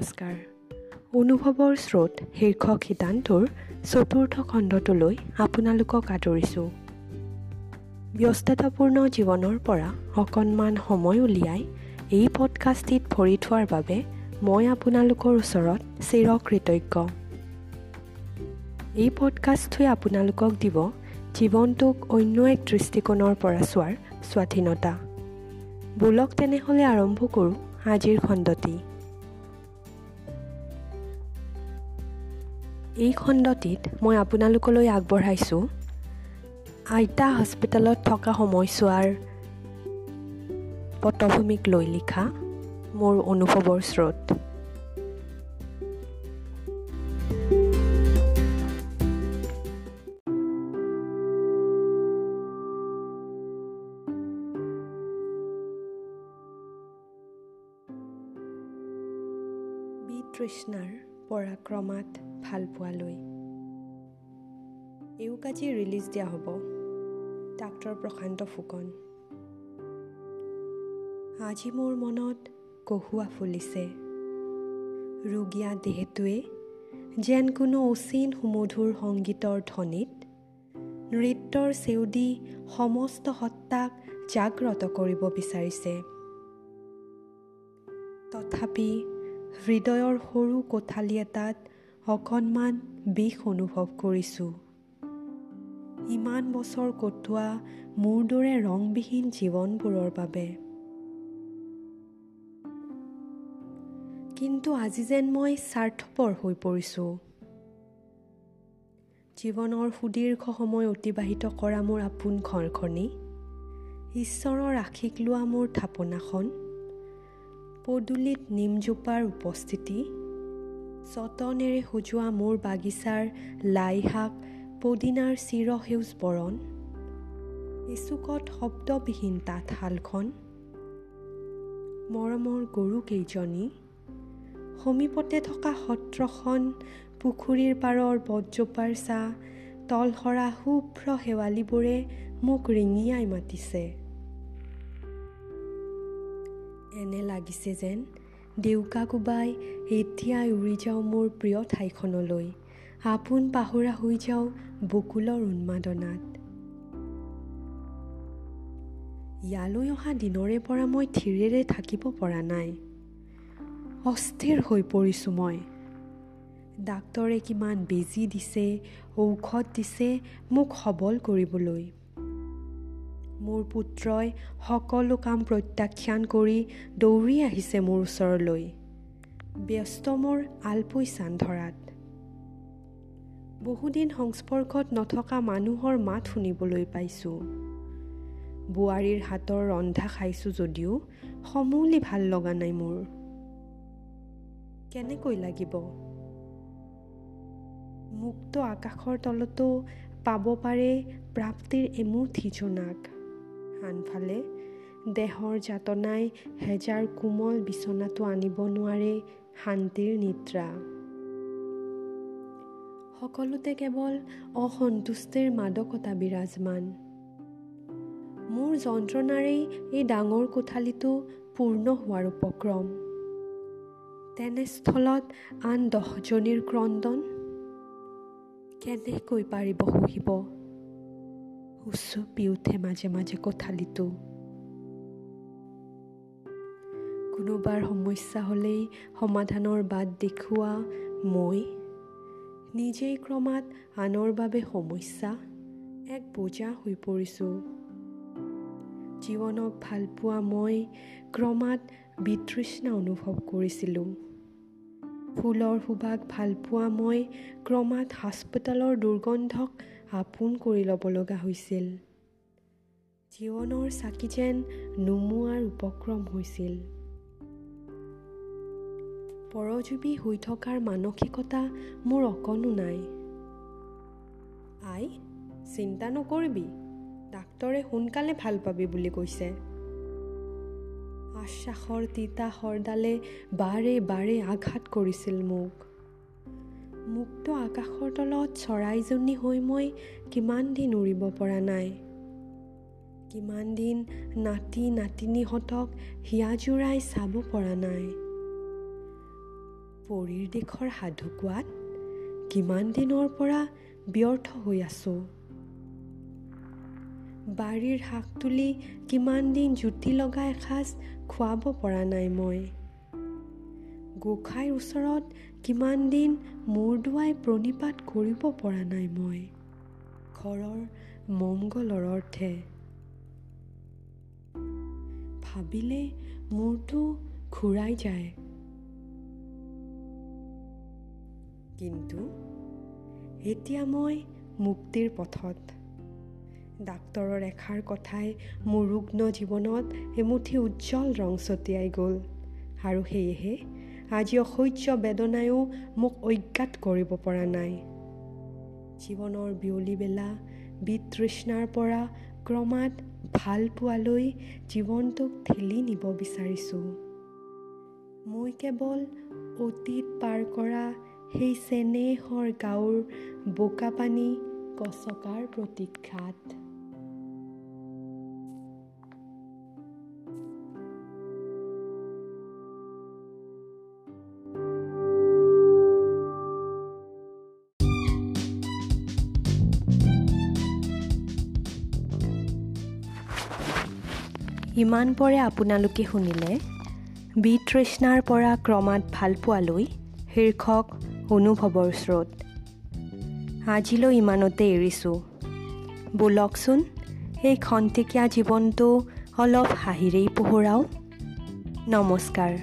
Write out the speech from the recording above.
নমস্কাৰ। অনুভৱৰ স্ৰোত শীৰ্ষক সিদ্ধান্তৰ চতুৰ্থ খণ্ডটোলৈ আপোনালোকক আদৰিছোঁ। ব্যস্ততাপূৰ্ণ জীৱনৰ পৰা অকণমান সময় উলিয়াই এই পডকাষ্টটিত ভৰি থোৱাৰ বাবে মই আপোনালোকৰ ওচৰত চিৰকৃতজ্ঞ। এই পডকাষ্টটোৱে আপোনালোকক দিব জীৱনটোক অন্য এক দৃষ্টিকোণৰ পৰা চোৱাৰ স্বাধীনতা। বোলক তেনেহ'লে আৰম্ভ কৰোঁ আজিৰ খণ্ডটি। এই খণ্ডটিত মই আপোনালোকলৈ আগবঢ়াইছোঁ। আইতা হস্পিটেলত থকা সময়ছোৱাৰ পটভূমিক লৈ লিখা মোৰ অনুভৱৰ স্ৰোত। তৃষ্ণাৰ পৰাক্ৰমাত ভাল পোৱালৈ। এওঁক ৰিলিজ দিয়া হ'ব। ডাক্তৰ প্ৰশান্ত ফুকন। আজি মোৰ মনত কহুৱা ফুলিছে। ৰোগীয়া দেহটোৱে যেন কোনো অচিন সুমধুৰ সংগীতৰ ধ্বনিত নৃত্যৰ চেউদি সমস্ত সত্তাক জাগ্ৰত কৰিব বিচাৰিছে। তথাপি হৃদয়ৰ সৰু কোঠালি এটাত অকণমান বিষ অনুভৱ কৰিছোঁ। ইমান বছৰ কটোৱা মোৰ দৰে ৰংবিহীন জীৱনবোৰৰ বাবে। কিন্তু আজি যেন মই স্বাৰ্থপৰ হৈ পৰিছোঁ। জীৱনৰ সুদীৰ্ঘ সময় অতিবাহিত কৰা মোৰ আপোন ঘৰখনি ঈশ্বৰৰ আশীষ লোৱা মোৰ থাপনাখন পদূলিত নিমজোপাৰ উপস্থিতি? যতনেৰে সজোৱা মোৰ বাগিচাৰ লাই শাক পদিনাৰ চিৰসেউজ বৰণ? ইচুকত শব্দবিহীন তাঁতশালখন? মৰমৰ গৰুকেইজনী সমীপতে থকা সত্ৰখন পুখুৰীৰ পাৰৰ বটজোপাৰ চাহ তলসৰা শুভ্ৰ শেৱালিবোৰে মোক ৰিঙিয়াই মাতিছে। এনে লাগিছে যেন ডেউকা কোবাই এতিয়াই উৰি যাওঁ মোৰ প্ৰিয় ঠাইখনলৈ। আপোন পাহৰা হৈ যাওঁ বকুলৰ উন্মাদনাত। ইয়ালৈ অহা দিনৰে পৰা মই থিৰেৰে থাকিব পৰা নাই। অস্থিৰ হৈ পৰিছোঁ মই। ডাক্তৰে কিমান বেজী দিছে ঔষধ দিছে মোক সবল কৰিবলৈ। মোৰ পুত্ৰই সকলো কাম প্ৰত্যাখ্যান কৰি দৌৰি আহিছে মোৰ ওচৰলৈ। ব্যস্ত মোৰ আলপৈ চান ধৰাত। বহুদিন সংস্পৰ্শত নথকা মানুহৰ মাত শুনিবলৈ পাইছোঁ। বোৱাৰীৰ হাতৰ ৰন্ধা খাইছোঁ যদিও সমূলি ভাল লগা নাই মোৰ। কেনেকৈ লাগিব? মুক্ত আকাশৰ তলতো পাব পাৰে প্ৰাপ্তিৰ এমুঠি জোনাক আনফালে দেহৰ যাতনাই হেজাৰ কোমল বিচনাটো আনিব নোৱাৰে শান্তিৰ নিদ্ৰা। সকলোতে কেৱল অসন্তুষ্টিৰ মাদকতা বিৰাজমান। মোৰ যন্ত্ৰণাৰেই এই ডাঙৰ কোঠালিটো পূৰ্ণ হোৱাৰ উপক্ৰম। তেনেস্থলত আন দহজনীৰ ক্ৰদন কেনেকৈ পাৰিব শুহিব উচুপি উঠে মাজে মাজে কোঠালিটো কোনোবাৰ সমস্যা হ'লেই সমাধানৰ বাট দেখুওৱা মই। নিজেই ক্ৰমাৎ আনৰ বাবে সমস্যা এক বোজা হৈ পৰিছোঁ। জীৱনক ভালপোৱা মই ক্ৰমাৎ বিতৃষ্ণা অনুভৱ কৰিছিলোঁ। ফুলৰ সুবাস ভালপোৱা মই ক্ৰমাৎ হাস্পতালৰ দুৰ্গন্ধক আপোন কৰি ল'ব লগা হৈছিল। জীৱনৰ চাকি যেন নুমুৱাৰ উপক্ৰম হৈছিল। পৰজীৱী হৈ থকাৰ মানসিকতা মোৰ অকণো নাই। আই চিন্তা নকৰিবি। ডাক্তৰে সোনকালে ভাল পাবি বুলি কৈছে। আশ্বাসৰ তিতা শৰডালে বাৰে বাৰে আঘাত কৰিছিল মোক। মুক্ত আকাশৰ তলত চৰাইজনী হৈ মই কিমান দিন উৰিব পৰা নাই। কিমান দিন নাতি নাতিনীহঁতক হিয়া জোৰাই চাব পৰা নাই। পৰীৰ দেশৰ সাধু কোৱাত কিমান দিনৰ পৰা ব্যৰ্থ হৈ আছোঁ। বাৰীৰ শাক তুলি কিমান দিন জুতি লগা এসাঁজ খুৱাব পৰা নাই মই। গোসাঁইৰ ওচৰত কিমান দিন মূৰ ধোৱাই প্ৰণিপাত কৰিব পৰা নাই মই। ঘৰৰ মংগলৰ অৰ্থে। ভাবিলে মূৰটো ঘূৰাই যায়। কিন্তু এতিয়া মই মুক্তিৰ পথত। ডাক্তৰৰ এষাৰ কথাই মোৰ ৰুগ্ন জীৱনত এমুঠি উজ্জ্বল ৰং ছটিয়াই গ'ল। আৰু সেয়েহে আজি অসহ্য বেদনায়ো মোক অজ্ঞাত কৰিব পৰা নাই। জীৱনৰ বিয়লিবেলা বিতৃষ্ণাৰ পৰা ক্ৰমাৎ ভাল পোৱালৈ জীৱনটোক ঠেলি নিব বিচাৰিছোঁ। মই কেৱল অতীত পাৰ কৰা সেই চেনেহৰ গাঁৱৰ বোকা পানী গছকাৰ প্ৰতীক্ষাত ইমান পৰে আপোনালোকে শুনিলে। বিতৃষ্ণাৰ পৰা ক্ৰমাৎ ভাল পোৱালৈ শীৰ্ষক অনুভৱৰ স্ৰোত। আজিলৈ ইমানতে এৰিছোঁ। বোলকচোন এই খন্তেকীয়া জীৱনটো অলপ হাঁহিৰেই পোহৰাও। নমস্কাৰ।